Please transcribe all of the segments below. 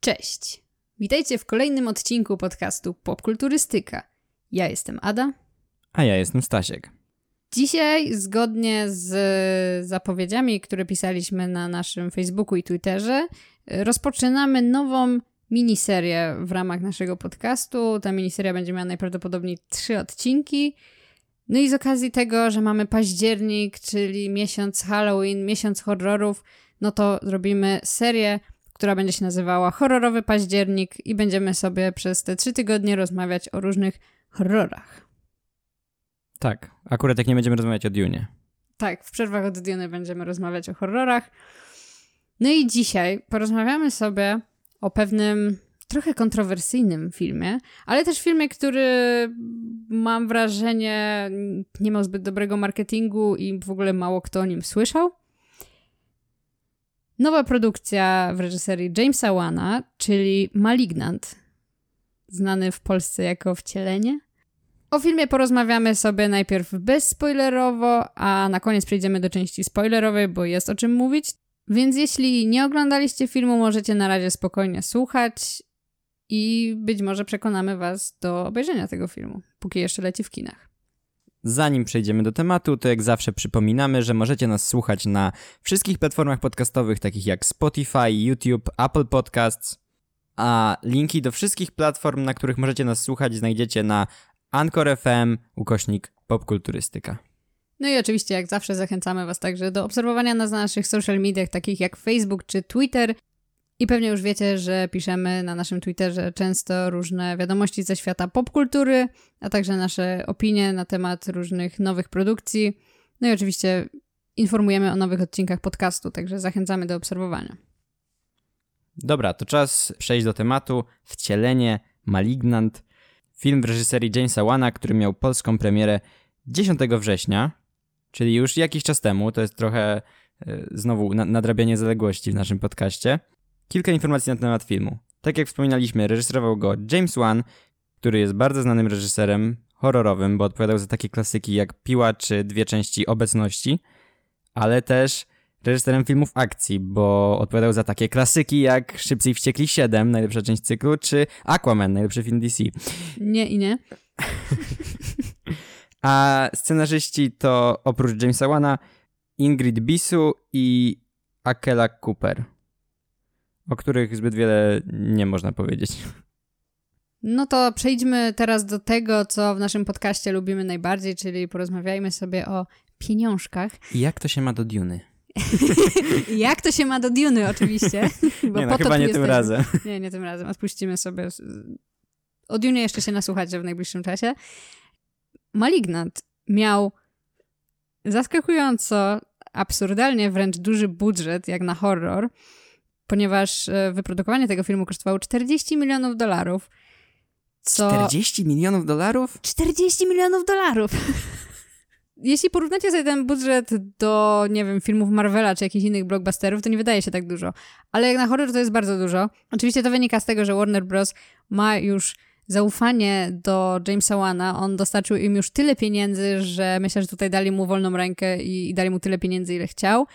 Cześć! Witajcie w kolejnym odcinku podcastu Popkulturystyka. Ja jestem Ada. A ja jestem Stasiek. Dzisiaj, zgodnie z zapowiedziami, które pisaliśmy na naszym Facebooku i Twitterze, rozpoczynamy nową miniserię w ramach naszego podcastu. Ta miniseria będzie miała najprawdopodobniej trzy odcinki. No i z okazji tego, że mamy październik, czyli miesiąc Halloween, miesiąc horrorów, no to zrobimy serię, która będzie się nazywała Horrorowy Październik i będziemy sobie przez te trzy tygodnie rozmawiać o różnych horrorach. Tak, akurat jak nie będziemy rozmawiać o Dune. Tak, w przerwach od Dune będziemy rozmawiać o horrorach. No i dzisiaj porozmawiamy sobie o pewnym trochę kontrowersyjnym filmie, ale też filmie, który mam wrażenie nie miał zbyt dobrego marketingu i w ogóle mało kto o nim słyszał. Nowa produkcja w reżyserii Jamesa Wana, czyli Malignant, znany w Polsce jako Wcielenie. O filmie porozmawiamy sobie najpierw bezspoilerowo, a na koniec przejdziemy do części spoilerowej, bo jest o czym mówić. Więc jeśli nie oglądaliście filmu, możecie na razie spokojnie słuchać i być może przekonamy Was do obejrzenia tego filmu, póki jeszcze leci w kinach. Zanim przejdziemy do tematu, to jak zawsze przypominamy, że możecie nas słuchać na wszystkich platformach podcastowych, takich jak Spotify, YouTube, Apple Podcasts, a linki do wszystkich platform, na których możecie nas słuchać, znajdziecie na Anchor FM, ukośnik popkulturystyka. No i oczywiście, jak zawsze, zachęcamy Was także do obserwowania nas na naszych social mediach, takich jak Facebook czy Twitter. I pewnie już wiecie, że piszemy na naszym Twitterze często różne wiadomości ze świata popkultury, a także nasze opinie na temat różnych nowych produkcji. No i oczywiście informujemy o nowych odcinkach podcastu, także zachęcamy do obserwowania. Dobra, to czas przejść do tematu. Wcielenie, Malignant. Film w reżyserii Jamesa Wana, który miał polską premierę 10 września, czyli już jakiś czas temu. To jest trochę e, znowu nadrabianie zaległości w naszym podcaście. Kilka informacji na temat filmu. Tak jak wspominaliśmy, reżyserował go James Wan, który jest bardzo znanym reżyserem horrorowym, bo odpowiadał za takie klasyki jak Piła czy Dwie części Obecności, ale też reżyserem filmów akcji, bo odpowiadał za takie klasyki jak Szybcy i Wściekli 7, najlepsza część cyklu, czy Aquaman, najlepszy film DC. Nie i nie. A scenarzyści to oprócz Jamesa Wana Ingrid Bisu i Akela Cooper o których zbyt wiele nie można powiedzieć. No to przejdźmy teraz do tego, co w naszym podcaście lubimy najbardziej, czyli porozmawiajmy sobie o pieniążkach. I jak to się ma do Duny? jak to się ma do Duny, oczywiście. Bo nie, no, chyba nie jesteśmy. tym razem. Nie, nie tym razem. Odpuścimy sobie. O Duny jeszcze się nasłuchacie w najbliższym czasie. Malignant miał zaskakująco, absurdalnie wręcz duży budżet, jak na horror ponieważ e, wyprodukowanie tego filmu kosztowało 40 milionów dolarów. Co... 40 milionów dolarów? 40 milionów dolarów! Jeśli porównacie sobie ten budżet do, nie wiem, filmów Marvela czy jakichś innych blockbusterów, to nie wydaje się tak dużo. Ale jak na horror to jest bardzo dużo. Oczywiście to wynika z tego, że Warner Bros. ma już zaufanie do Jamesa Wana. On dostarczył im już tyle pieniędzy, że myślę, że tutaj dali mu wolną rękę i, i dali mu tyle pieniędzy, ile chciał.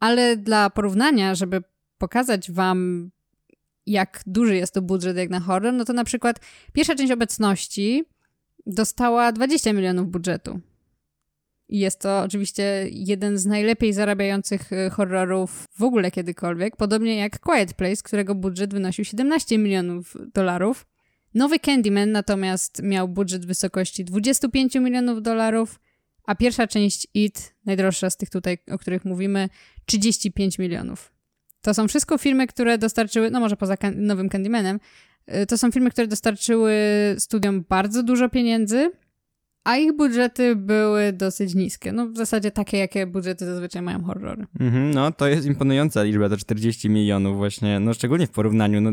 Ale dla porównania, żeby pokazać wam, jak duży jest to budżet jak na horror, no to na przykład pierwsza część obecności dostała 20 milionów budżetu. I jest to oczywiście jeden z najlepiej zarabiających e, horrorów w ogóle kiedykolwiek, podobnie jak Quiet Place, którego budżet wynosił 17 milionów dolarów. Nowy Candyman natomiast miał budżet w wysokości 25 milionów dolarów, a pierwsza część It, najdroższa z tych tutaj, o których mówimy, 35 milionów. To są wszystko filmy, które dostarczyły, no może poza kan nowym Candymanem, y, to są filmy, które dostarczyły studiom bardzo dużo pieniędzy, a ich budżety były dosyć niskie. No w zasadzie takie, jakie budżety zazwyczaj mają horrory. Mhm, no to jest imponująca liczba, to 40 milionów właśnie, no szczególnie w porównaniu, no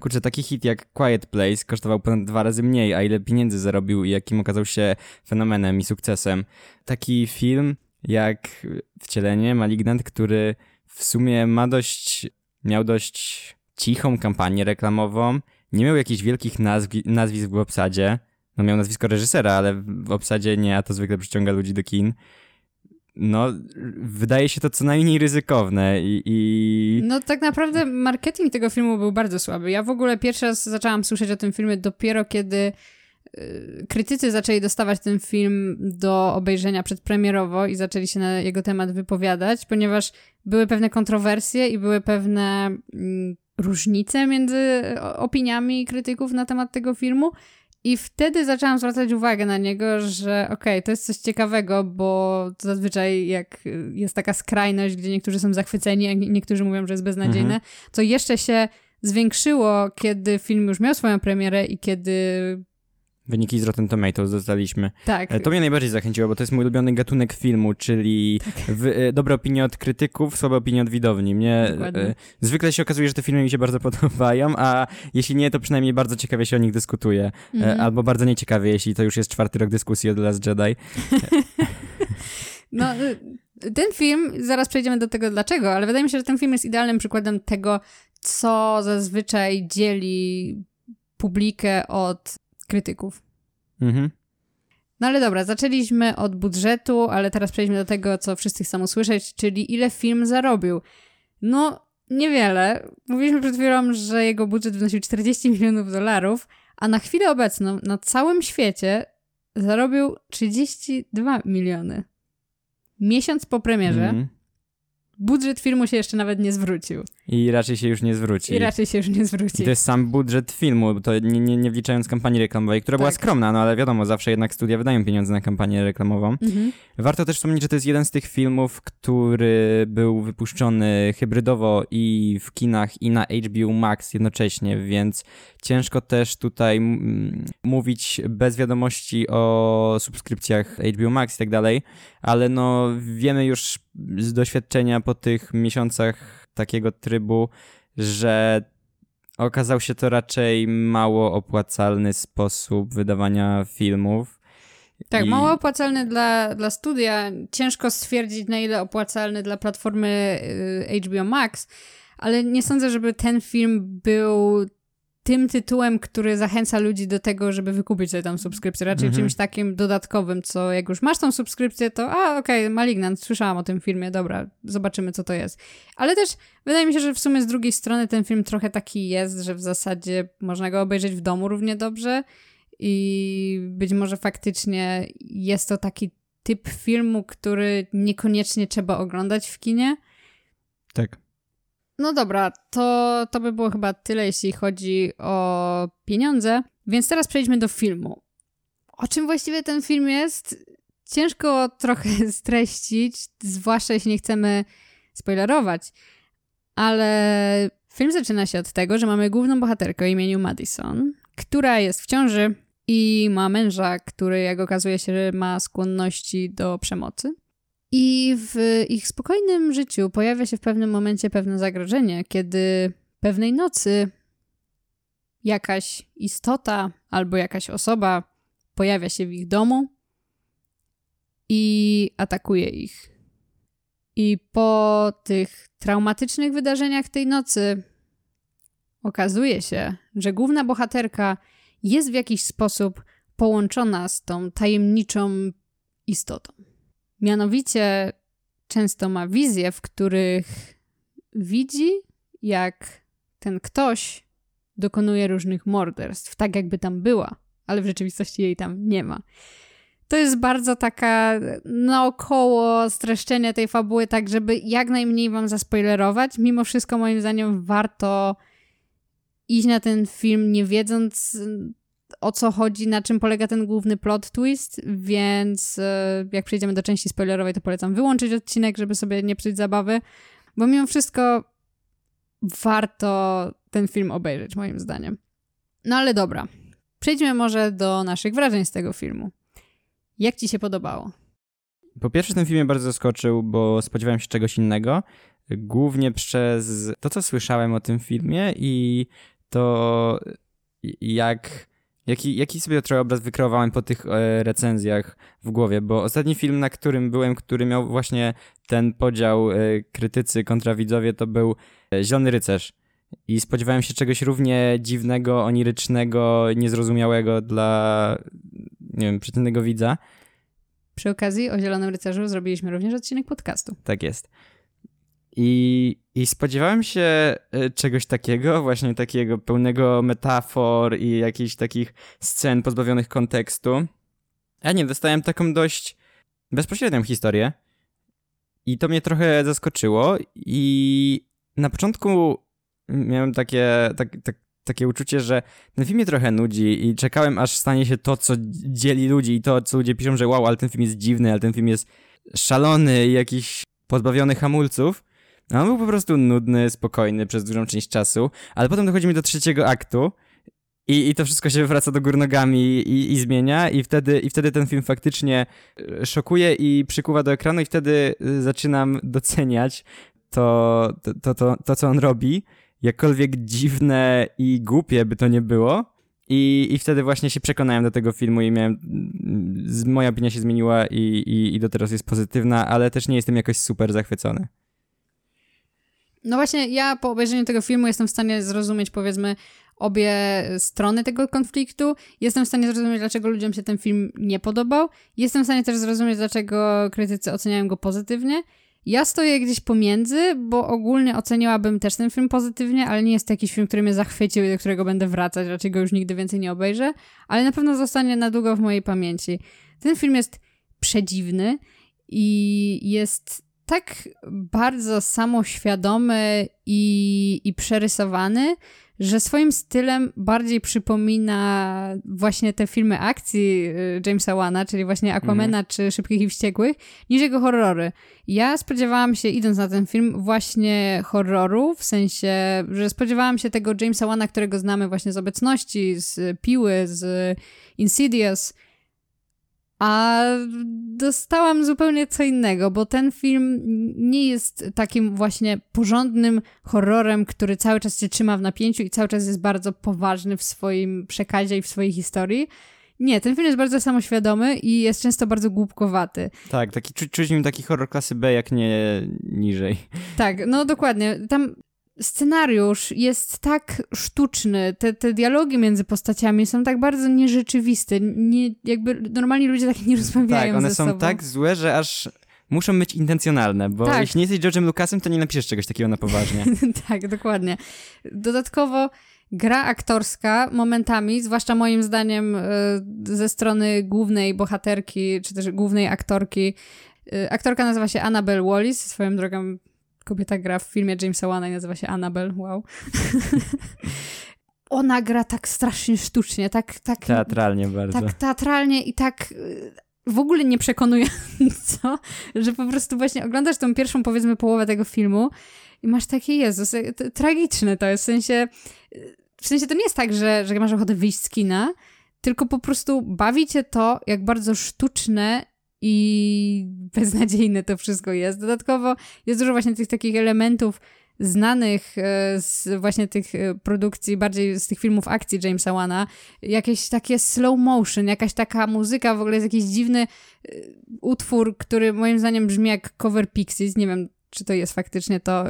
kurczę, taki hit jak Quiet Place kosztował ponad dwa razy mniej, a ile pieniędzy zarobił i jakim okazał się fenomenem i sukcesem. Taki film jak Wcielenie, Malignant, który w sumie ma dość, miał dość cichą kampanię reklamową, nie miał jakichś wielkich nazwi, nazwisk w obsadzie, no miał nazwisko reżysera, ale w obsadzie nie, a to zwykle przyciąga ludzi do kin. no, wydaje się to co najmniej ryzykowne i, i... No tak naprawdę marketing tego filmu był bardzo słaby. Ja w ogóle pierwszy raz zaczęłam słyszeć o tym filmie dopiero kiedy krytycy zaczęli dostawać ten film do obejrzenia przedpremierowo i zaczęli się na jego temat wypowiadać, ponieważ były pewne kontrowersje i były pewne mm, różnice między opiniami krytyków na temat tego filmu. I wtedy zaczęłam zwracać uwagę na niego, że okej, okay, to jest coś ciekawego, bo zazwyczaj jak jest taka skrajność, gdzie niektórzy są zachwyceni, a niektórzy mówią, że jest beznadziejne, mhm. co jeszcze się zwiększyło, kiedy film już miał swoją premierę i kiedy Wyniki z Rotten Tomatoes dostaliśmy. Tak. E, to mnie najbardziej zachęciło, bo to jest mój ulubiony gatunek filmu, czyli tak. w, e, dobre opinie od krytyków, słabe opinie od widowni. Mnie e, zwykle się okazuje, że te filmy mi się bardzo podobają, a jeśli nie, to przynajmniej bardzo ciekawie się o nich dyskutuje. Mhm. Albo bardzo nieciekawie, jeśli to już jest czwarty rok dyskusji o The Last Jedi. no, ten film, zaraz przejdziemy do tego dlaczego, ale wydaje mi się, że ten film jest idealnym przykładem tego, co zazwyczaj dzieli publikę od krytyków. Mhm. No ale dobra, zaczęliśmy od budżetu, ale teraz przejdźmy do tego, co wszyscy chcą usłyszeć, czyli ile film zarobił. No, niewiele. Mówiliśmy przed chwilą, że jego budżet wynosił 40 milionów dolarów, a na chwilę obecną na całym świecie zarobił 32 miliony. Miesiąc po premierze mhm budżet filmu się jeszcze nawet nie zwrócił. I raczej się już nie zwróci. I raczej się już nie zwróci. I to jest sam budżet filmu, to nie, nie, nie wliczając kampanii reklamowej, która tak. była skromna, no ale wiadomo, zawsze jednak studia wydają pieniądze na kampanię reklamową. Mhm. Warto też wspomnieć, że to jest jeden z tych filmów, który był wypuszczony hybrydowo i w kinach, i na HBO Max jednocześnie, więc ciężko też tutaj mówić bez wiadomości o subskrypcjach HBO Max i tak dalej, ale no wiemy już z doświadczenia po tych miesiącach takiego trybu, że okazał się to raczej mało opłacalny sposób wydawania filmów. Tak, I... mało opłacalny dla, dla studia. Ciężko stwierdzić, na ile opłacalny dla platformy y, HBO Max, ale nie sądzę, żeby ten film był tym tytułem, który zachęca ludzi do tego, żeby wykupić sobie tam subskrypcję. Raczej mhm. czymś takim dodatkowym, co jak już masz tą subskrypcję, to a okej, okay, Malignant, słyszałam o tym filmie, dobra, zobaczymy co to jest. Ale też wydaje mi się, że w sumie z drugiej strony ten film trochę taki jest, że w zasadzie można go obejrzeć w domu równie dobrze i być może faktycznie jest to taki typ filmu, który niekoniecznie trzeba oglądać w kinie. Tak. No dobra, to, to by było chyba tyle, jeśli chodzi o pieniądze. Więc teraz przejdźmy do filmu. O czym właściwie ten film jest? Ciężko trochę streścić, zwłaszcza jeśli nie chcemy spoilerować. Ale film zaczyna się od tego, że mamy główną bohaterkę o imieniu Madison, która jest w ciąży i ma męża, który, jak okazuje się, ma skłonności do przemocy. I w ich spokojnym życiu pojawia się w pewnym momencie pewne zagrożenie, kiedy pewnej nocy jakaś istota albo jakaś osoba pojawia się w ich domu i atakuje ich. I po tych traumatycznych wydarzeniach tej nocy okazuje się, że główna bohaterka jest w jakiś sposób połączona z tą tajemniczą istotą. Mianowicie często ma wizje, w których widzi, jak ten ktoś dokonuje różnych morderstw, tak jakby tam była, ale w rzeczywistości jej tam nie ma. To jest bardzo taka naokoło streszczenie tej fabuły, tak żeby jak najmniej wam zaspoilerować. Mimo wszystko moim zdaniem warto iść na ten film nie wiedząc o co chodzi, na czym polega ten główny plot twist, więc e, jak przejdziemy do części spoilerowej, to polecam wyłączyć odcinek, żeby sobie nie psuć zabawy, bo mimo wszystko warto ten film obejrzeć, moim zdaniem. No ale dobra, przejdźmy może do naszych wrażeń z tego filmu. Jak ci się podobało? Po pierwsze, ten film mnie bardzo zaskoczył, bo spodziewałem się czegoś innego. Głównie przez to, co słyszałem o tym filmie i to, jak Jaki, jaki sobie trochę obraz wykreowałem po tych e, recenzjach w głowie, bo ostatni film, na którym byłem, który miał właśnie ten podział e, krytycy kontra widzowie, to był e, Zielony Rycerz. I spodziewałem się czegoś równie dziwnego, onirycznego, niezrozumiałego dla, nie wiem, przeciętnego widza. Przy okazji o Zielonym Rycerzu zrobiliśmy również odcinek podcastu. Tak jest. I, I spodziewałem się y, czegoś takiego, właśnie takiego pełnego metafor i jakichś takich scen pozbawionych kontekstu. A nie, dostałem taką dość bezpośrednią historię. I to mnie trochę zaskoczyło. I na początku miałem takie, tak, tak, takie uczucie, że ten film mnie trochę nudzi i czekałem, aż stanie się to, co dzieli ludzi i to, co ludzie piszą, że wow, ale ten film jest dziwny, ale ten film jest szalony i jakiś pozbawiony hamulców. On był po prostu nudny, spokojny przez dużą część czasu, ale potem dochodzimy do trzeciego aktu i, i to wszystko się wraca do gór nogami i, i zmienia i wtedy, i wtedy ten film faktycznie e, szokuje i przykuwa do ekranu i wtedy e, zaczynam doceniać to, to, to, to, to co on robi, jakkolwiek dziwne i głupie by to nie było. I, I wtedy właśnie się przekonałem do tego filmu i miałem. Moja opinia się zmieniła i, i, i do teraz jest pozytywna, ale też nie jestem jakoś super zachwycony. No właśnie, ja po obejrzeniu tego filmu jestem w stanie zrozumieć, powiedzmy, obie strony tego konfliktu. Jestem w stanie zrozumieć, dlaczego ludziom się ten film nie podobał. Jestem w stanie też zrozumieć, dlaczego krytycy oceniają go pozytywnie. Ja stoję gdzieś pomiędzy, bo ogólnie oceniłabym też ten film pozytywnie, ale nie jest to jakiś film, który mnie zachwycił i do którego będę wracać, raczej go już nigdy więcej nie obejrzę, ale na pewno zostanie na długo w mojej pamięci. Ten film jest przedziwny i jest tak bardzo samoświadomy i, i przerysowany, że swoim stylem bardziej przypomina właśnie te filmy akcji y, Jamesa Wana, czyli właśnie Aquamena mm. czy Szybkich i Wściekłych, niż jego horrory. Ja spodziewałam się, idąc na ten film, właśnie horroru, w sensie, że spodziewałam się tego Jamesa Wana, którego znamy właśnie z obecności, z Piły, z Insidious, a dostałam zupełnie co innego, bo ten film nie jest takim właśnie porządnym horrorem, który cały czas się trzyma w napięciu i cały czas jest bardzo poważny w swoim przekazie i w swojej historii. Nie, ten film jest bardzo samoświadomy i jest często bardzo głupkowaty. Tak, taki, czuć, czuć nim taki horror klasy B, jak nie niżej. Tak, no dokładnie. Tam scenariusz jest tak sztuczny, te, te dialogi między postaciami są tak bardzo nierzeczywiste, nie, jakby normalni ludzie tak nie rozmawiają Tak, one są sobą. tak złe, że aż muszą być intencjonalne, bo tak. jeśli nie jesteś George'em Lucasem, to nie napiszesz czegoś takiego na poważnie. tak, dokładnie. Dodatkowo gra aktorska momentami, zwłaszcza moim zdaniem e, ze strony głównej bohaterki, czy też głównej aktorki, e, Aktorka nazywa się Annabelle Wallis, swoją drogą kobieta gra w filmie Jamesa Wana i nazywa się Annabelle, wow. Ona gra tak strasznie sztucznie, tak... tak teatralnie bardzo. Tak teatralnie i tak y, w ogóle nie przekonująco, że po prostu właśnie oglądasz tą pierwszą, powiedzmy, połowę tego filmu i masz takie, Jezus, y, tragiczne to jest, w sensie... W sensie to nie jest tak, że, że masz ochotę wyjść z kina, tylko po prostu bawi cię to, jak bardzo sztuczne i beznadziejne to wszystko jest. Dodatkowo jest dużo właśnie tych takich elementów znanych e, z właśnie tych e, produkcji, bardziej z tych filmów akcji Jamesa Wana, jakieś takie slow motion, jakaś taka muzyka, w ogóle jest jakiś dziwny e, utwór, który moim zdaniem brzmi jak cover Pixies, nie wiem, czy to jest faktycznie to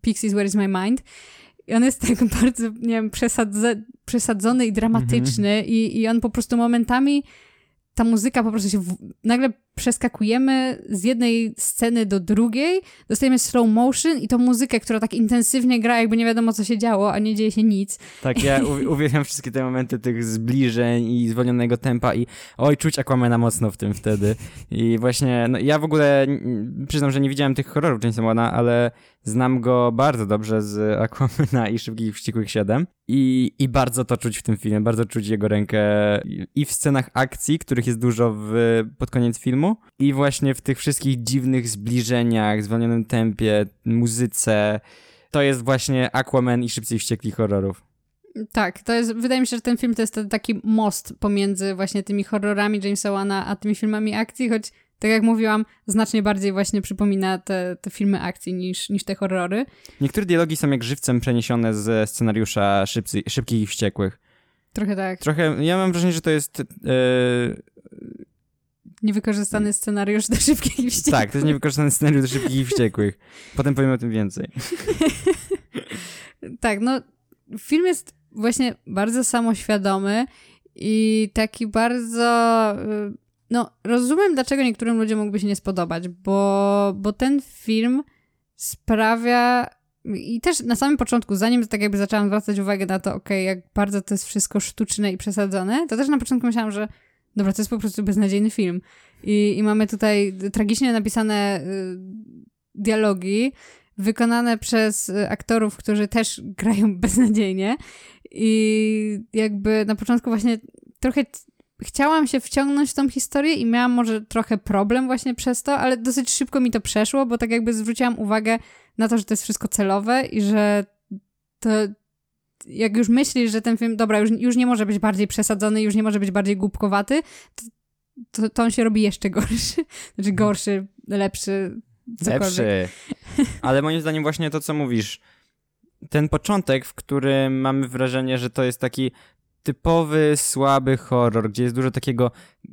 Pixies Where is my mind, i on jest tak bardzo, nie wiem, przesadze, przesadzony i dramatyczny mm -hmm. i, i on po prostu momentami ta muzyka po prostu się w... nagle przeskakujemy z jednej sceny do drugiej, dostajemy slow motion i tą muzykę, która tak intensywnie gra, jakby nie wiadomo co się działo, a nie dzieje się nic. Tak, ja uwielbiam wszystkie te momenty tych zbliżeń i zwolnionego tempa i oj, czuć Aquamana mocno w tym wtedy. I właśnie, no, ja w ogóle przyznam, że nie widziałem tych horrorów Jamesa ale znam go bardzo dobrze z Aquamana i Szybkich Wściekłych 7 i, i bardzo to czuć w tym filmie, bardzo czuć jego rękę i w scenach akcji, których jest dużo w, pod koniec filmu, filmu i właśnie w tych wszystkich dziwnych zbliżeniach, zwolnionym tempie, muzyce, to jest właśnie Aquaman i Szybcy i Wściekli horrorów. Tak, to jest, wydaje mi się, że ten film to jest taki most pomiędzy właśnie tymi horrorami Jamesa Wana, a tymi filmami akcji, choć tak jak mówiłam, znacznie bardziej właśnie przypomina te, te filmy akcji niż, niż te horrory. Niektóre dialogi są jak żywcem przeniesione ze scenariusza Szybcy, Szybkich i Wściekłych. Trochę tak. Trochę, ja mam wrażenie, że to jest yy, Niewykorzystany scenariusz do szybkich i wściekłych. Tak, to jest niewykorzystany scenariusz do szybkich i wściekłych. Potem powiem o tym więcej. tak, no film jest właśnie bardzo samoświadomy i taki bardzo y, no, rozumiem, dlaczego niektórym ludziom mógłby się nie spodobać, bo, bo ten film sprawia. I też na samym początku, zanim tak jakby zaczęłam zwracać uwagę na to, okay, jak bardzo to jest wszystko sztuczne i przesadzone, to też na początku myślałam, że dobra, to jest po prostu beznadziejny film. I, i mamy tutaj tragicznie napisane y, dialogi, wykonane przez y, aktorów, którzy też grają beznadziejnie. I jakby na początku właśnie trochę chciałam się wciągnąć w tą historię i miałam może trochę problem właśnie przez to, ale dosyć szybko mi to przeszło, bo tak jakby zwróciłam uwagę na to, że to jest wszystko celowe i że to jak już myślisz, że ten film, dobra, już, już nie może być bardziej przesadzony, już nie może być bardziej głupkowaty, to, to, to on się robi jeszcze gorszy. Znaczy gorszy, lepszy, cokolwiek. Lepszy. Ale moim zdaniem właśnie to, co mówisz, ten początek, w którym mamy wrażenie, że to jest taki typowy, słaby horror, gdzie jest dużo takiego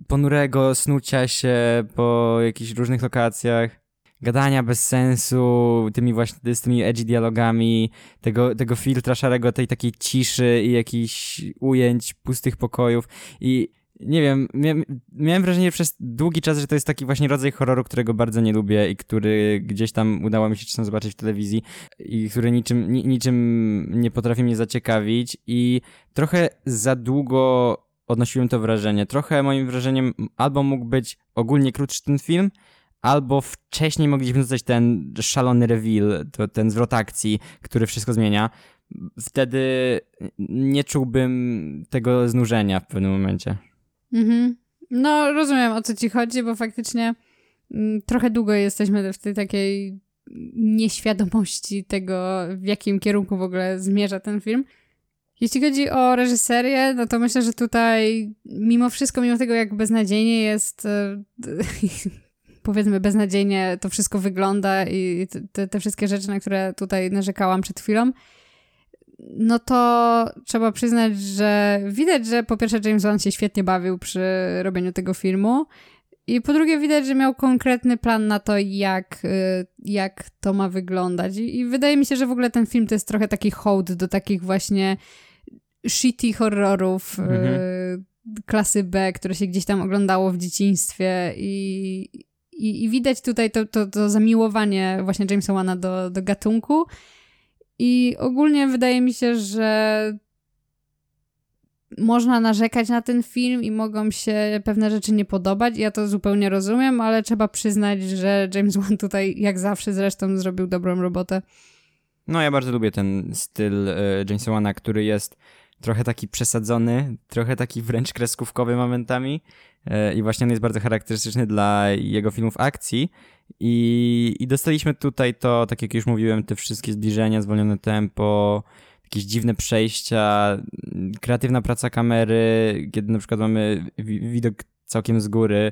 ponurego snucia się po jakichś różnych lokacjach, gadania bez sensu, tymi właśnie z tymi edgy dialogami, tego, tego filtra szarego, tej takiej ciszy i jakichś ujęć pustych pokojów i nie wiem, miałem, miałem wrażenie przez długi czas, że to jest taki właśnie rodzaj horroru, którego bardzo nie lubię i który gdzieś tam udało mi się czasem zobaczyć w telewizji i który niczym, ni, niczym nie potrafi mnie zaciekawić i trochę za długo odnosiłem to wrażenie. Trochę moim wrażeniem albo mógł być ogólnie krótszy ten film, albo wcześniej mogliśmy dostać ten szalony reveal, to, ten zwrot akcji, który wszystko zmienia. Wtedy nie czułbym tego znużenia w pewnym momencie. Mhm. No, rozumiem o co ci chodzi, bo faktycznie mm, trochę długo jesteśmy w tej takiej nieświadomości tego, w jakim kierunku w ogóle zmierza ten film. Jeśli chodzi o reżyserię, no to myślę, że tutaj mimo wszystko, mimo tego jak beznadziejnie jest, e, powiedzmy beznadziejnie to wszystko wygląda i te, te wszystkie rzeczy, na które tutaj narzekałam przed chwilą, no to trzeba przyznać, że widać, że po pierwsze James Wan się świetnie bawił przy robieniu tego filmu i po drugie widać, że miał konkretny plan na to, jak, y, jak to ma wyglądać. I, I, wydaje mi się, że w ogóle ten film to jest trochę taki hołd do takich właśnie shitty horrorów y, mhm. klasy B, które się gdzieś tam oglądało w dzieciństwie i, i, i widać tutaj to, to, to zamiłowanie właśnie Jamesa Wana do, do gatunku. I ogólnie wydaje mi się, że można narzekać na ten film i mogą się pewne rzeczy nie podobać. Ja to zupełnie rozumiem, ale trzeba przyznać, że James Wan tutaj, jak zawsze zresztą, zrobił dobrą robotę. No, ja bardzo lubię ten styl y, Jamesa Wana, który jest trochę taki przesadzony, trochę taki wręcz kreskówkowy momentami. Y, I właśnie on jest bardzo charakterystyczny dla jego filmów akcji. I, I dostaliśmy tutaj to, tak jak już mówiłem, te wszystkie zbliżenia, zwolnione tempo, jakieś dziwne przejścia, kreatywna praca kamery, kiedy na przykład mamy widok całkiem z góry,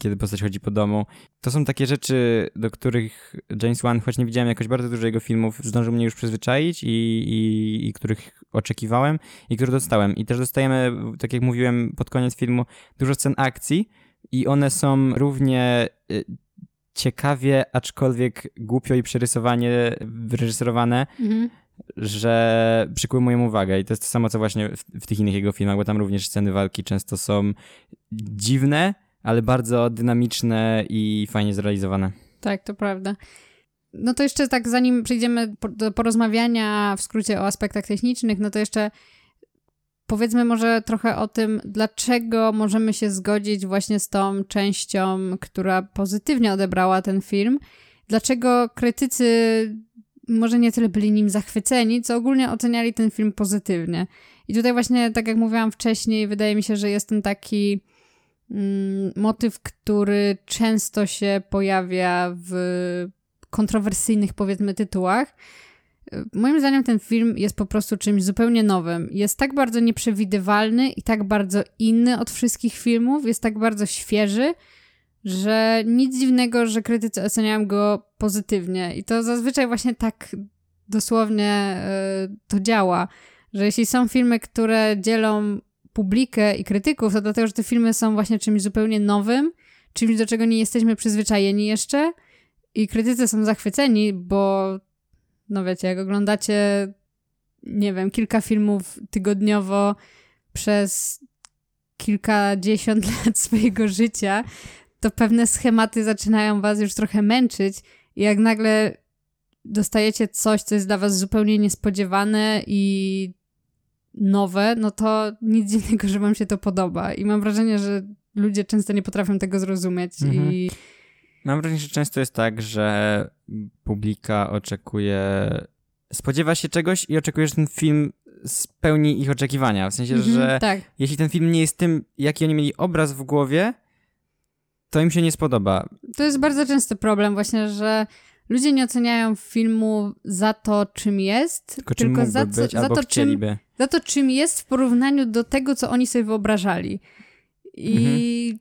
kiedy postać chodzi po domu. To są takie rzeczy, do których James Wan, choć nie widziałem jakoś bardzo dużo jego filmów, zdążył mnie już przyzwyczaić i, i, i których oczekiwałem i które dostałem. I też dostajemy, tak jak mówiłem pod koniec filmu, dużo scen akcji i one są równie y, ciekawie, aczkolwiek głupio i przerysowanie, wyreżyserowane, mhm. Że przykuły moją uwagę. I to jest to samo, co właśnie w, w, tych innych jego filmach, bo tam również sceny walki często są dziwne, ale bardzo dynamiczne i fajnie zrealizowane. Tak, to prawda. No to jeszcze tak, zanim przejdziemy do porozmawiania w skrócie o aspektach technicznych, no to jeszcze powiedzmy może trochę o tym, dlaczego możemy się zgodzić właśnie z tą częścią, która pozytywnie odebrała ten film. Dlaczego krytycy może nie tyle byli nim zachwyceni, co ogólnie oceniali ten film pozytywnie. I tutaj właśnie, tak jak mówiłam wcześniej, wydaje mi się, że jest ten taki mm, motyw, który często się pojawia w kontrowersyjnych, powiedzmy, tytułach Moim zdaniem ten film jest po prostu czymś zupełnie nowym. Jest tak bardzo nieprzewidywalny i tak bardzo inny od wszystkich filmów, jest tak bardzo świeży, że nic dziwnego, że krytycy oceniają go pozytywnie. I to zazwyczaj właśnie tak dosłownie y, to działa, że jeśli są filmy, które dzielą publikę i krytyków, to dlatego, że te filmy są właśnie czymś zupełnie nowym, czymś, do czego nie jesteśmy przyzwyczajeni jeszcze. I krytycy są zachwyceni, bo no wiecie, jak oglądacie, nie wiem, kilka filmów tygodniowo przez kilkadziesiąt lat swojego życia, to pewne schematy zaczynają was już trochę męczyć i jak nagle dostajecie coś, co jest dla was zupełnie niespodziewane i nowe, no to nic dziwnego, że wam się to podoba. I mam wrażenie, że ludzie często nie potrafią tego zrozumieć mhm. i... Mam wrażenie, że często jest tak, że publika oczekuje, spodziewa się czegoś i oczekuje, że ten film spełni ich oczekiwania. W sensie, mhm, że tak. jeśli ten film nie jest tym, jaki oni mieli obraz w głowie, to im się nie spodoba. To jest bardzo częsty problem właśnie, że ludzie nie oceniają filmu za to, czym jest, tylko, czym tylko za, być, za, to, czym, za to, czym jest w porównaniu do tego, co oni sobie wyobrażali. I mhm.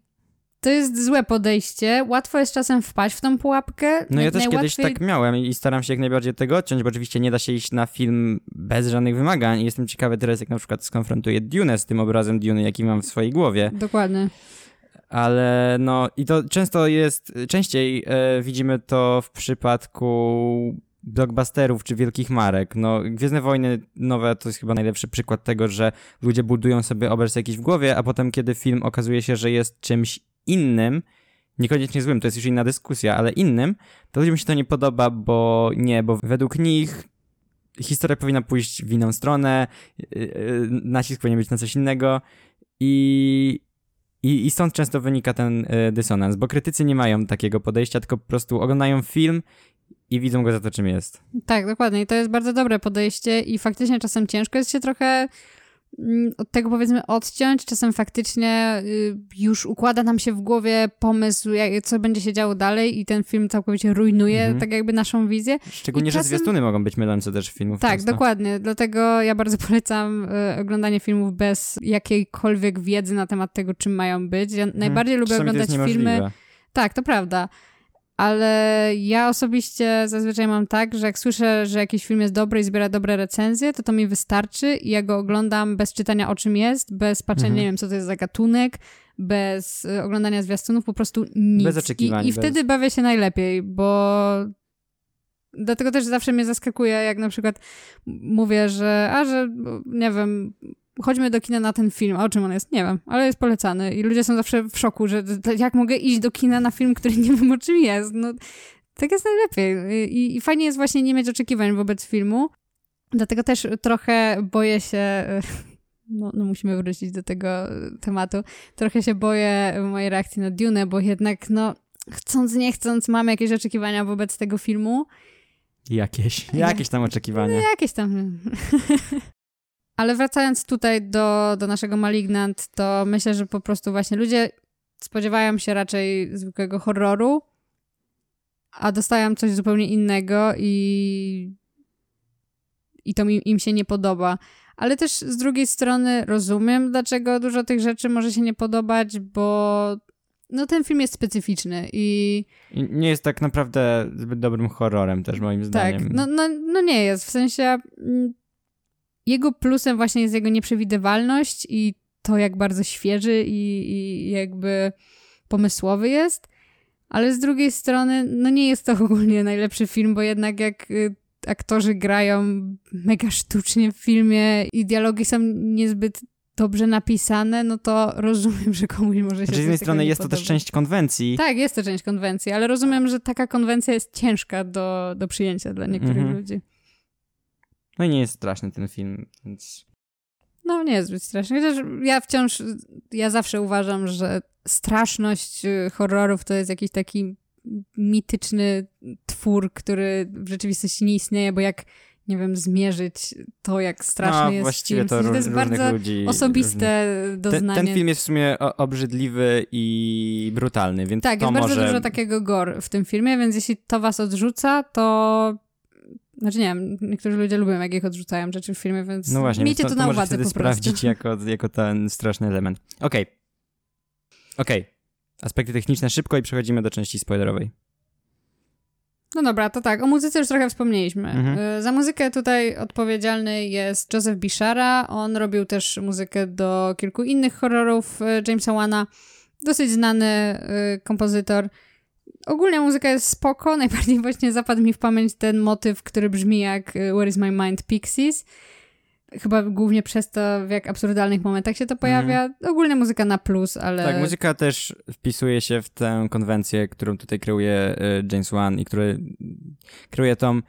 to jest złe podejście. Łatwo jest czasem wpaść w tą pułapkę. No ja też najłatwiej... kiedyś tak miałem i staram się jak najbardziej tego odciąć, bo oczywiście nie da się iść na film bez żadnych wymagań. I jestem ciekawy teraz, jak na przykład skonfrontuję Dune z tym obrazem Dune, jaki mam w swojej głowie. Dokładnie ale no i to często jest, częściej e, widzimy to w przypadku blockbusterów czy wielkich marek. No, Gwiezdne Wojny nowe to jest chyba najlepszy przykład tego, że ludzie budują sobie obraz jakiś w głowie, a potem kiedy film okazuje się, że jest czymś innym, niekoniecznie złym, to jest już inna dyskusja, ale innym, to ludziom się to nie podoba, bo nie, bo według nich historia powinna pójść w inną stronę, e, e, nacisk powinien być na coś innego i i, I stąd często wynika ten y, dysonans, bo krytycy nie mają takiego podejścia, tylko po prostu oglądają film i widzą go za to, czym jest. Tak, dokładnie. I to jest bardzo dobre podejście i faktycznie czasem ciężko jest się trochę od tego powiedzmy odciąć. Czasem faktycznie y, już układa nam się w głowie pomysł, co będzie się działo dalej i ten film całkowicie rujnuje mhm. tak jakby naszą wizję. Szczególnie, czasem... że zwiastuny mogą być mylące też filmów. Tak, często. dokładnie. Dlatego ja bardzo polecam y, oglądanie filmów bez jakiejkolwiek wiedzy na temat tego, czym mają być. Ja mhm. najbardziej lubię Czasami oglądać filmy... Tak, to prawda ale ja osobiście zazwyczaj mam tak, że jak słyszę, że jakiś film jest dobry i zbiera dobre recenzje, to to mi wystarczy i ja go oglądam bez czytania o czym jest, bez patrzenia, mhm. nie wiem, co to jest za gatunek, bez y, oglądania zwiastunów, po prostu nic. Bez oczekiwań. I, i wtedy bez... bawię się najlepiej, bo dlatego też zawsze mnie zaskakuje, jak na przykład mówię, że a, że nie wiem, chodźmy do kina na ten film. A o czym on jest? Nie wiem, ale jest polecany. I ludzie są zawsze w szoku, że jak mogę iść do kina na film, który nie wiem o czym jest. No, tak jest najlepiej. I, I fajnie jest właśnie nie mieć oczekiwań wobec filmu. Dlatego też trochę boję się. No, no, musimy wrócić do tego tematu. Trochę się boję mojej reakcji na Dune, bo jednak, no, chcąc, nie chcąc, mamy jakieś oczekiwania wobec tego filmu. Jakieś, jakieś tam oczekiwania. No, jakieś tam. Ale wracając tutaj do, do naszego Malignant, to myślę, że po prostu właśnie ludzie spodziewają się raczej zwykłego horroru, a dostają coś zupełnie innego i, i to mi, im się nie podoba. Ale też z drugiej strony rozumiem, dlaczego dużo tych rzeczy może się nie podobać, bo no ten film jest specyficzny i... I nie jest tak naprawdę zbyt dobrym horrorem też moim tak, zdaniem. Tak, no, no, no nie jest, w sensie mm, jego plusem właśnie jest jego nieprzewidywalność i to, jak bardzo świeży i, i jakby pomysłowy jest. Ale z drugiej strony, no nie jest to ogólnie najlepszy film, bo jednak jak y, aktorzy grają mega sztucznie w filmie i dialogi są niezbyt dobrze napisane, no to rozumiem, że komuś może się znaczy, Z jednej strony jest to też część konwencji. Tak, jest to część konwencji, ale rozumiem, że taka konwencja jest ciężka do, do przyjęcia dla niektórych mm -hmm. ludzi. No i nie jest straszny ten film, więc... No nie jest zbyt straszny. Chociaż ja wciąż, ja zawsze uważam, że straszność y, horrorów to jest jakiś taki mityczny twór, który w rzeczywistości nie istnieje, bo jak nie wiem, zmierzyć to, jak straszny no, jest właściwie film. To, to jest bardzo ludzi, osobiste różnych. doznanie. Ten, ten, film jest w sumie obrzydliwy i brutalny, więc Tak, to jest może... bardzo dużo takiego gore w tym filmie, więc jeśli to was odrzuca, to znaczy nie wiem, niektórzy ludzie lubią, jak ich odrzucają rzeczy w filmie, więc no właśnie, miejcie to, to, na uwadze wtedy po sprawdzić jako, jako ten straszny element. Okej. Okay. Okej. Okay. Aspekty techniczne szybko i przechodzimy do części spoilerowej. No dobra, to tak, o muzyce już trochę wspomnieliśmy. Mhm. Y, za muzykę tutaj odpowiedzialny jest Joseph Bishara. On robił też muzykę do kilku innych horrorów y, Jamesa Wana. Dosyć znany y, kompozytor. Ogólnie muzyka jest spoko, najbardziej właśnie zapadł mi w pamięć ten motyw, który brzmi jak y, Where is my mind Pixies. Chyba głównie przez to, w jak absurdalnych momentach się to pojawia. Mm. Ogólnie muzyka na plus, ale... Tak, muzyka też wpisuje się w tę konwencję, którą tutaj kreuje y, James Wan i który kreuje tą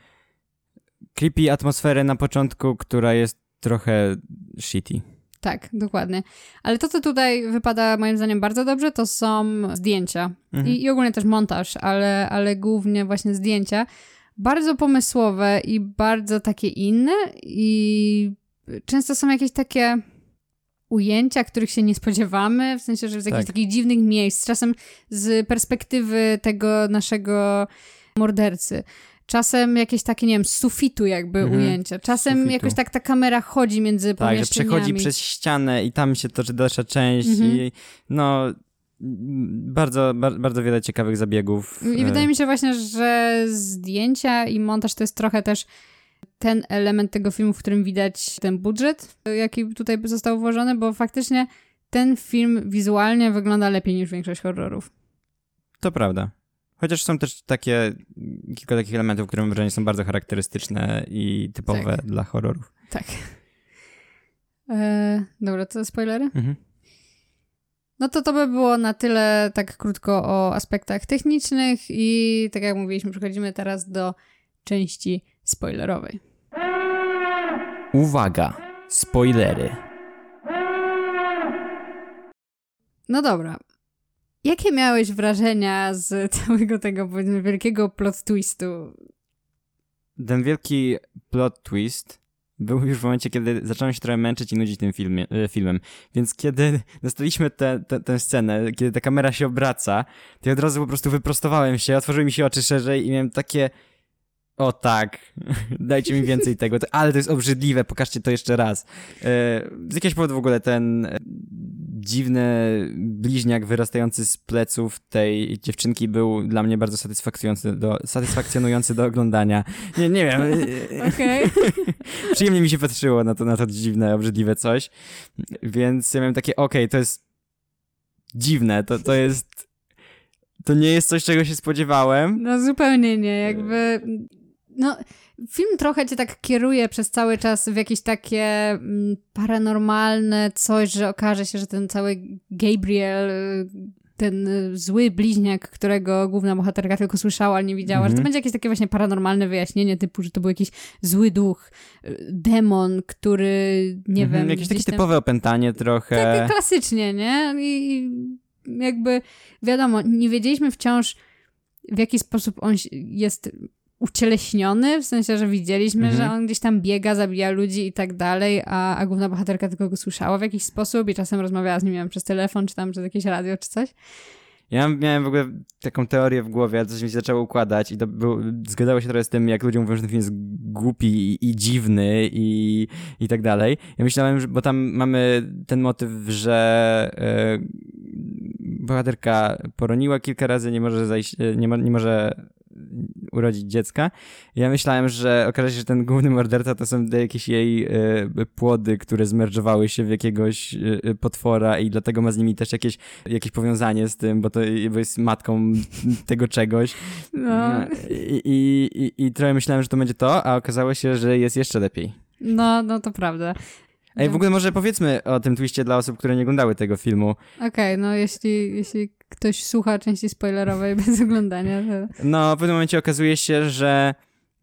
creepy atmosferę na początku, która jest trochę shitty. Tak, dokładnie. Ale to, co tutaj wypada moim zdaniem bardzo dobrze, to są zdjęcia. Mhm. I, I ogólnie też montaż, ale, ale głównie właśnie zdjęcia. Bardzo pomysłowe i bardzo takie inne i często są jakieś takie ujęcia, których się nie spodziewamy, w sensie, że z jakichś tak. takich dziwnych miejsc, czasem z perspektywy tego naszego mordercy. Czasem jakieś takie, nie wiem, z sufitu jakby mhm. ujęcia. Czasem sufitu. jakoś tak ta kamera chodzi między tak, pomieszczeniami. Tak, że przechodzi przez ścianę i tam się toczy dalsza część mhm. i no bardzo, bardzo wiele ciekawych zabiegów. I wydaje mi się właśnie, że zdjęcia i montaż to jest trochę też ten element tego filmu, w którym widać ten budżet, jaki tutaj został włożony, bo faktycznie ten film wizualnie wygląda lepiej niż większość horrorów. To prawda. Chociaż są też takie, kilka takich elementów, które mam wrażenie są bardzo charakterystyczne i typowe tak. dla horrorów. Tak. E, dobra, to spoilery? Mhm. No to to by było na tyle tak krótko o aspektach technicznych i tak jak mówiliśmy, przechodzimy teraz do części spoilerowej. Uwaga, spoilery. No dobra. Jakie miałeś wrażenia z całego tego wielkiego plot twistu? Ten wielki plot twist był już w momencie, kiedy zacząłem się trochę męczyć i nudzić tym filmie, e, filmem. Więc kiedy dostaliśmy tę te, te, scenę, kiedy ta kamera się obraca, to ja od razu po prostu wyprostowałem się, otworzyły mi się oczy szerzej i miałem takie o tak, dajcie mi więcej tego, ale to jest obrzydliwe, pokażcie to jeszcze raz. E, z jakiegoś powodu w ogóle ten e, dziwny bliźniak wyrastający z pleców tej dziewczynki był dla mnie bardzo satysfakcjonujący do, satysfakcjonujący do oglądania. Nie, nie wiem. Okej. Okay. Przyjemnie mi się patrzyło na to, na to dziwne, obrzydliwe coś, więc ja miałem takie, okej, okay, to jest dziwne, to, to jest to nie jest coś, czego się spodziewałem. No zupełnie nie, jakby no, film trochę cię tak kieruje przez cały czas w jakieś takie mm, paranormalne coś, że okaże się, że ten cały Gabriel, ten zły bliźniak, którego główna bohaterka tylko słyszała, ale nie widziała, mm -hmm. że to mhm. będzie jakieś takie właśnie paranormalne wyjaśnienie, typu, że to był jakiś zły duch, demon, który, nie mm -hmm, wiem... Jakieś takie tam... typowe opętanie trochę. Takie klasycznie, nie? I jakby, wiadomo, nie wiedzieliśmy wciąż, w jaki sposób on jest ucieleśniony, w sensie, że widzieliśmy, mhm. że on gdzieś tam biega, zabija ludzi i tak dalej, a, a główna bohaterka tylko go słyszała w jakiś sposób i czasem rozmawiała z nim, wiem, przez telefon, czy tam przez jakieś radio, czy coś. Ja miałem w ogóle taką teorię w głowie, ale coś mi się zaczęło układać i to zgadzało się trochę z tym, jak ludzie mówią, że ten film jest głupi i, i dziwny i, i tak dalej. Ja myślałem, że, bo tam mamy ten motyw, że yy, bohaterka poroniła kilka razy, nie może zajść, nie, nie może urodzić dziecka. Ja myślałem, że okaże się, że ten główny morderca to są jakieś jej y, płody, które zmerdżowały się w jakiegoś y, potwora i dlatego ma z nimi też jakieś, jakieś powiązanie z tym, bo to bo jest matką tego czegoś. No. I, i, i, I trochę myślałem, że to będzie to, a okazało się, że jest jeszcze lepiej. No, no to prawda. Ej, w ogóle może powiedzmy o tym twiście dla osób, które nie oglądały tego filmu. Okej, okay, no jeśli, jeśli ktoś słucha części spoilerowej bez oglądania. To... No, w pewnym momencie okazuje się, że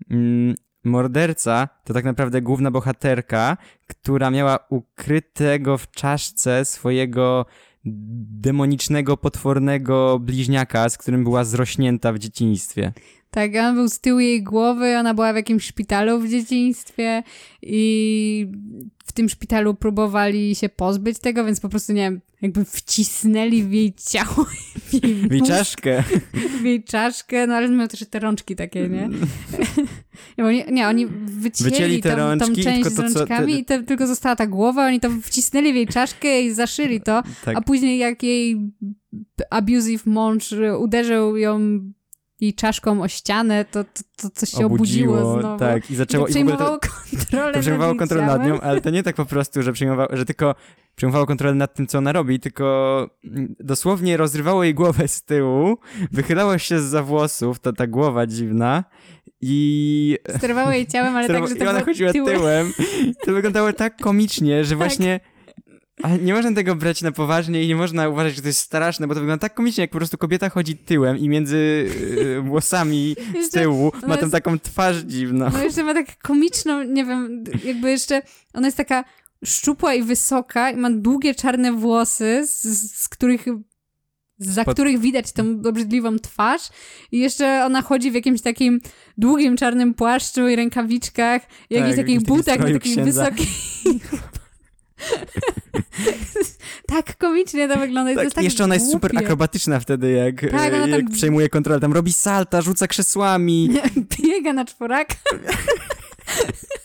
mm, morderca to tak naprawdę główna bohaterka, która miała ukrytego w czaszce swojego demonicznego, potwornego bliźniaka, z którym była zrośnięta w dzieciństwie. Tak, on był z tyłu jej głowy, ona była w jakimś szpitalu w dzieciństwie i w tym szpitalu próbowali się pozbyć tego, więc po prostu, nie wiem, jakby wcisnęli w jej ciało. W jej, w jej czaszkę. W jej czaszkę, no ale miał też te rączki takie, nie? nie, oni, nie, oni wycięli, wycięli te tą, rączki, tą część z rączkami i te, tylko została ta głowa, oni to wcisnęli w jej czaszkę i zaszyli to, tak. a później jak jej abusive mąż uderzył ją jej czaszką o ścianę, to, to, to coś się obudziło, obudziło znowu. Tak, i zaczęło... I przejmowało to, kontrolę to przejmowało nad kontrolę nad nią, ale to nie tak po prostu, że przejmowało, że tylko przejmowało kontrolę nad tym, co ona robi, tylko dosłownie rozrywało jej głowę z tyłu, wychylało się za włosów, ta, ta głowa dziwna i... Sterowało jej ciałem, ale tak, że to I ona chodziła tyłem. tyłem. To wyglądało tak komicznie, że tak. właśnie ale nie można tego brać na poważnie i nie można uważać, że to jest straszne, bo to wygląda tak komicznie, jak po prostu kobieta chodzi tyłem i między yy, włosami z tyłu ma jest, tam taką twarz dziwną. No jeszcze ma tak komiczną, nie wiem, jakby jeszcze, ona jest taka szczupła i wysoka i ma długie czarne włosy, z, z których za Pod... których widać tą obrzydliwą twarz i jeszcze ona chodzi w jakimś takim długim czarnym płaszczu i rękawiczkach i tak, jakichś takich butach na takich wysokich tak komicznie to wygląda. Tak, to tak jeszcze ona jest super akrobatyczna wtedy, jak, tak, jak tam... przejmuje kontrolę. Tam robi salta, rzuca krzesłami. Biega na czworaka.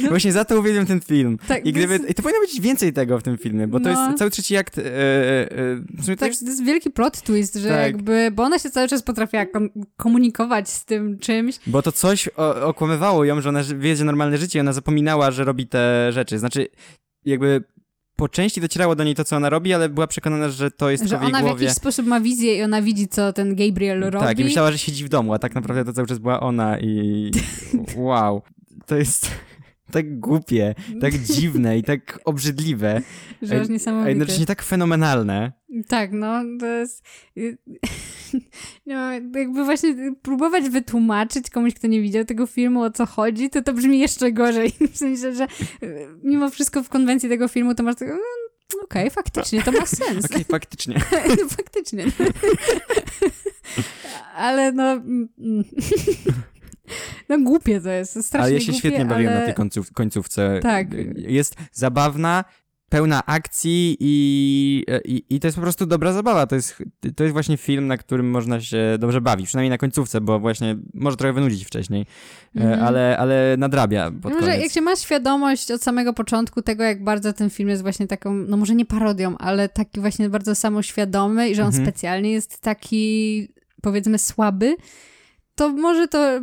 No. Właśnie za to uwielbiam ten film. Tak, I, gdyby, I to powinno być więcej tego w tym filmie, bo to no. jest cały trzeci akt. E, e, e tak, to jest wielki plot twist, że tak. jakby, bo ona się cały czas potrafiła komunikować z tym czymś. Bo to coś o, okłamywało ją, że ona wiedzie normalne życie i ona zapominała, że robi te rzeczy. Znaczy, jakby po części docierało do niej to, co ona robi, ale była przekonana, że to jest że w jej ona głowie. w jakiś sposób ma wizję i ona widzi, co ten Gabriel robi. Tak, i myślała, że siedzi w domu, a tak naprawdę to cały czas była ona i wow. To jest tak głupie, tak dziwne i tak obrzydliwe. Że aż niesamowite. A jednocześnie tak fenomenalne. Tak, no, to jest... No, jakby właśnie próbować wytłumaczyć komuś, kto nie widział tego filmu, o co chodzi, to to brzmi jeszcze gorzej. W sensie, że mimo wszystko w konwencji tego filmu to masz tak, no, Okej, okay, faktycznie, to ma sens. Okej, okay, faktycznie. faktycznie. Ale no... No głupie to jest, strasznie Ale ja się głupie, świetnie bawiłem ale... na tej końców, końcówce. Tak. Jest zabawna, pełna akcji i, i, i, to jest po prostu dobra zabawa. To jest, to jest właśnie film, na którym można się dobrze bawić, przynajmniej na końcówce, bo właśnie może trochę wynudzić wcześniej, mm. ale, ale nadrabia pod no, koniec. Jak się ma świadomość od samego początku tego, jak bardzo ten film jest właśnie taką, no może nie parodią, ale taki właśnie bardzo samoświadomy i że on mm -hmm. specjalnie jest taki powiedzmy słaby, to może to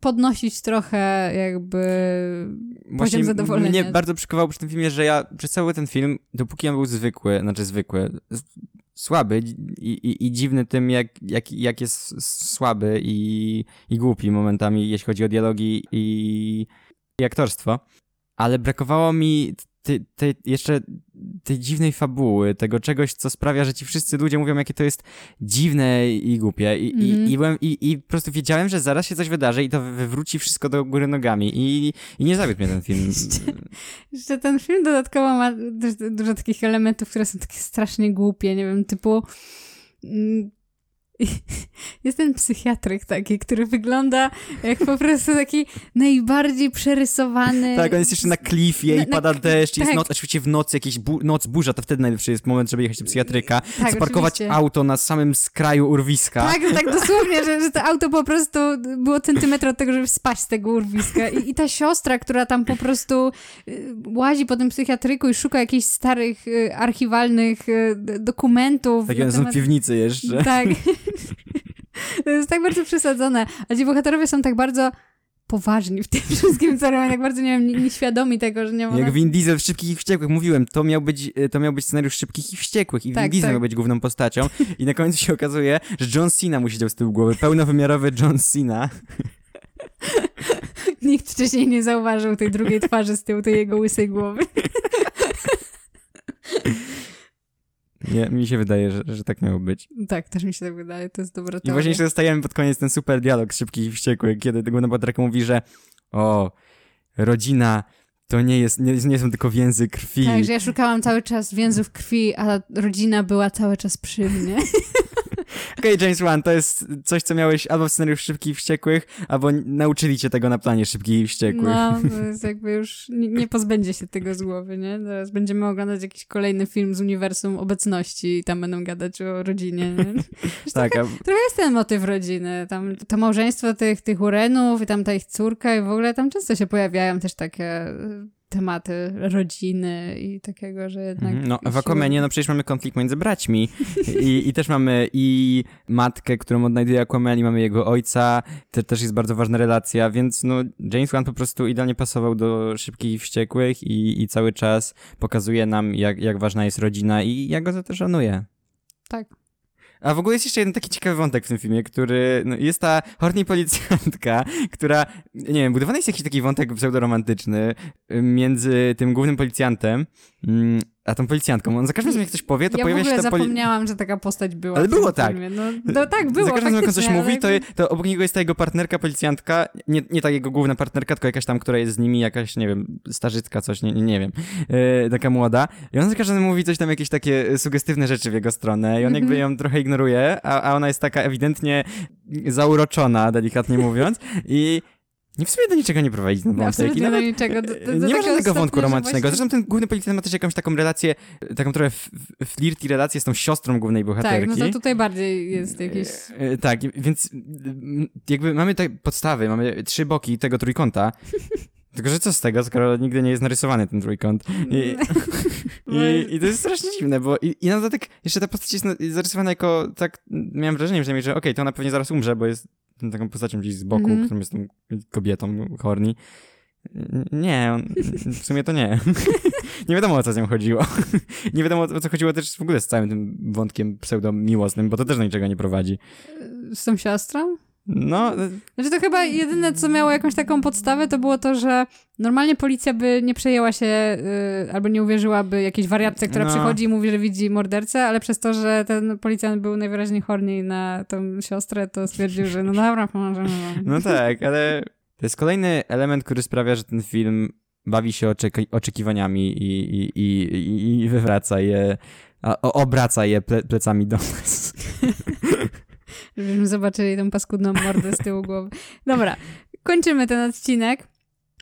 podnosić trochę jakby Właśnie poziom zadowolenia. Mnie bardzo przykowało przy tym filmie, że ja przez cały ten film, dopóki on był zwykły, znaczy zwykły, słaby i, i, i dziwny tym, jak, jak, jak jest słaby i, i głupi momentami, jeśli chodzi o dialogi i, i aktorstwo, ale brakowało mi tej, tej, jeszcze tej dziwnej fabuły, tego czegoś, co sprawia, że ci wszyscy ludzie mówią, jakie to jest dziwne i głupie. I, mm. i, mhm. i, byłem, i, i po prostu wiedziałem, że zaraz się coś wydarzy i to wywróci wszystko do góry nogami. I, i nie zawiódł mnie ten film. Jeszcze ten film dodatkowo ma dużo takich elementów, które są takie strasznie głupie, nie wiem, typu mm, jest ten psychiatryk taki, który wygląda jak po prostu taki najbardziej przerysowany. Tak, on jest jeszcze na klifie na, i pada na, deszcz, tak. jest noc, oczywiście w nocy jakiś bu noc, burza, to wtedy najlepszy jest moment, żeby jechać do psychiatryka, tak, zaparkować oczywiście. auto na samym skraju urwiska. Tak, tak dosłownie, że, że to auto po prostu było centymetr od tego, żeby spaść z tego urwiska. I, I, ta siostra, która tam po prostu y, łazi po tym psychiatryku i szuka jakichś starych y, archiwalnych y, dokumentów. Takie są piwnicy jeszcze. Tak. To jest tak bardzo przesadzone. A ci bohaterowie są tak bardzo poważni w tym wszystkim, co robią, tak bardzo nie wiem, nieświadomi tego, że nie ma... Jak Vin Diesel w Szybkich i Wściekłych, mówiłem, to miał być, to miał być scenariusz Szybkich i Wściekłych i tak, Vin Diesel tak. miał być główną postacią i na końcu się okazuje, że John Cena mu siedział z tyłu głowy, pełnowymiarowy John Cena. Nikt wcześniej nie zauważył tej drugiej twarzy z tyłu tej jego łysej głowy. Mi się wydaje, że, że tak miało być. Tak, też mi się tak wydaje, to jest dobra teoria. I właśnie jeszcze dostajemy pod koniec ten super dialog Szybkich i Wściekłych, kiedy główna bohaterka mówi, że o, rodzina to nie jest, nie, nie są tylko więzy krwi. Tak, że ja szukałam cały czas więzów krwi, a rodzina była cały czas przy mnie. Okej, okay, James Wan, to jest coś, co miałeś albo w scenariusz Szybkich i Wściekłych, albo nauczyli cię tego na planie Szybkich i Wściekłych. No, to jest jakby już, nie, nie pozbędzie się tego z głowy, nie? Teraz będziemy oglądać jakiś kolejny film z uniwersum obecności i tam będą gadać o rodzinie, nie? tak, trochę, a... trochę jest ten motyw rodziny, tam to małżeństwo tych, tych Urenów i tam ta ich córka i w ogóle tam często się pojawiają też takie tematy rodziny i takiego, że jednak... Mhm. No, w Aquamanie, no przecież mamy konflikt między braćmi I, i też mamy i matkę, którą odnajduje Aquaman i mamy jego ojca, to też jest bardzo ważna relacja, więc no James Wan po prostu idealnie pasował do Szybkich i Wściekłych i, i cały czas pokazuje nam, jak, jak ważna jest rodzina i jak go za to szanuje. Tak. A w ogóle jest jeszcze jeden taki ciekawy wątek w tym filmie, który no, jest ta horni policjantka, która, nie wiem, budowany jest jakiś taki wątek pseudoromantyczny między tym głównym policjantem mm, a tą policjantką. On za każdym razem jak coś powie, to ja pojawia się ta poli... zapomniałam, że taka postać była. Ale było tak. No, no, tak, było. Za każdym razem jak on coś mówi, to, to obok niego jest ta jego partnerka, policjantka, nie, nie ta jego główna partnerka, tylko jakaś tam, która jest z nimi, jakaś, nie wiem, starzycka, coś, nie, nie, nie wiem, yy, taka młoda. I on za każdym razem mówi coś tam, jakieś takie sugestywne rzeczy w jego stronę i on mm -hmm. jakby ją trochę ignoruje, a, a ona jest taka ewidentnie zauroczona, delikatnie mówiąc i nie w sumie do niczego nie prowadzi ten wątek. No, do niczego. Do, do, do nie ma żadnego wątku romantycznego. Właśnie... Zresztą ten główny policjant ma też jakąś taką relację, taką trochę flirty relację z tą siostrą głównej bohaterki. Tak, no to tutaj bardziej jest jakiś... E, tak, więc jakby mamy te podstawy, mamy trzy boki tego trójkąta, tylko, że co z tego, skoro nigdy nie jest narysowany ten trójkąt. I, i, i to jest strasznie dziwne, bo i, i na dodatek jeszcze ta postać jest zarysowana jako, tak, miałem wrażenie że, że okej, okay, to ona pewnie zaraz umrze, bo jest taką postacią gdzieś z boku, mm -hmm. którą jest tą kobietą, Horni. Nie, on, w sumie to nie. nie wiadomo o co z nią chodziło. nie wiadomo o co chodziło też w ogóle z całym tym wątkiem pseudo-miłosnym, bo to też do niczego nie prowadzi. Z tą siostrą? No. Znaczy to chyba jedyne, co miało jakąś taką podstawę, to było to, że normalnie policja by nie przejęła się yy, albo nie uwierzyłaby jakiejś wariatce, która no. przychodzi i mówi, że widzi mordercę, ale przez to, że ten policjant był najwyraźniej horniej na tą siostrę, to stwierdził, że no dobra, pomożemy. No tak, ale to jest kolejny element, który sprawia, że ten film bawi się oczeki oczekiwaniami i, i, i, i wywraca je, a, obraca je ple plecami do nas. Żebyśmy zobaczyli tą paskudną mordę z tyłu głowy. Dobra, kończymy ten odcinek.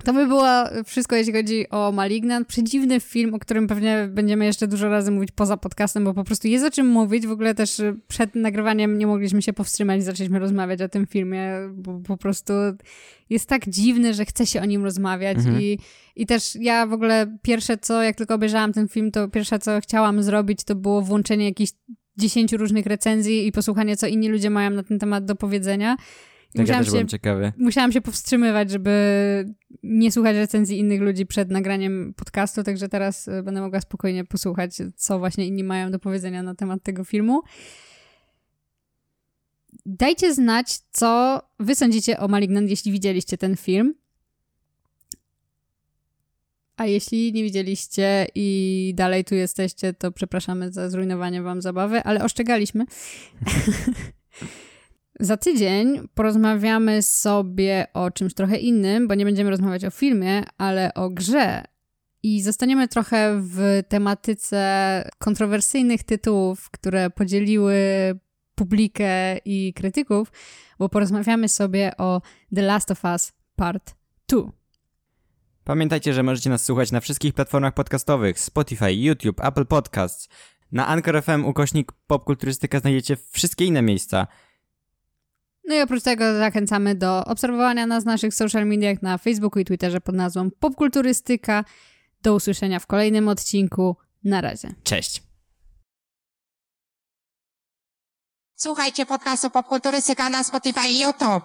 To by było wszystko, jeśli chodzi o Malignant. Przedziwny film, o którym pewnie będziemy jeszcze dużo razy mówić poza podcastem, bo po prostu jest o czym mówić. W ogóle też przed nagrywaniem nie mogliśmy się powstrzymać i zaczęliśmy rozmawiać o tym filmie, bo po prostu jest tak dziwny, że chce się o nim rozmawiać mhm. i, i też ja w ogóle pierwsze co, jak tylko obejrzałam ten film, to pierwsze co chciałam zrobić, to było włączenie jakichś dziesięciu różnych recenzji i posłuchanie, co inni ludzie mają na ten temat do powiedzenia. Tak, musiałam ja też się, ciekawy. Musiałam się powstrzymywać, żeby nie słuchać recenzji innych ludzi przed nagraniem podcastu, także teraz e, będę mogła spokojnie posłuchać, co właśnie inni mają do powiedzenia na temat tego filmu. Dajcie znać, co wy sądzicie o Malignant, jeśli widzieliście ten film. A jeśli nie widzieliście i dalej tu jesteście, to przepraszamy za zrujnowanie wam zabawy, ale oszczegaliśmy. za tydzień porozmawiamy sobie o czymś trochę innym, bo nie będziemy rozmawiać o filmie, ale o grze. I zostaniemy trochę w tematyce kontrowersyjnych tytułów, które podzieliły publikę i krytyków, bo porozmawiamy sobie o The Last of Us Part 2. Pamiętajcie, że możecie nas słuchać na wszystkich platformach podcastowych: Spotify, YouTube, Apple Podcasts. Na Anchor FM ukośnik popkulturystyka znajdziecie wszystkie inne miejsca. No i oprócz tego zachęcamy do obserwowania nas w naszych social mediach na Facebooku i Twitterze pod nazwą Popkulturystyka. Do usłyszenia w kolejnym odcinku. Na razie. Cześć. Słuchajcie podcastu Popkulturystyka na Spotify i YouTube.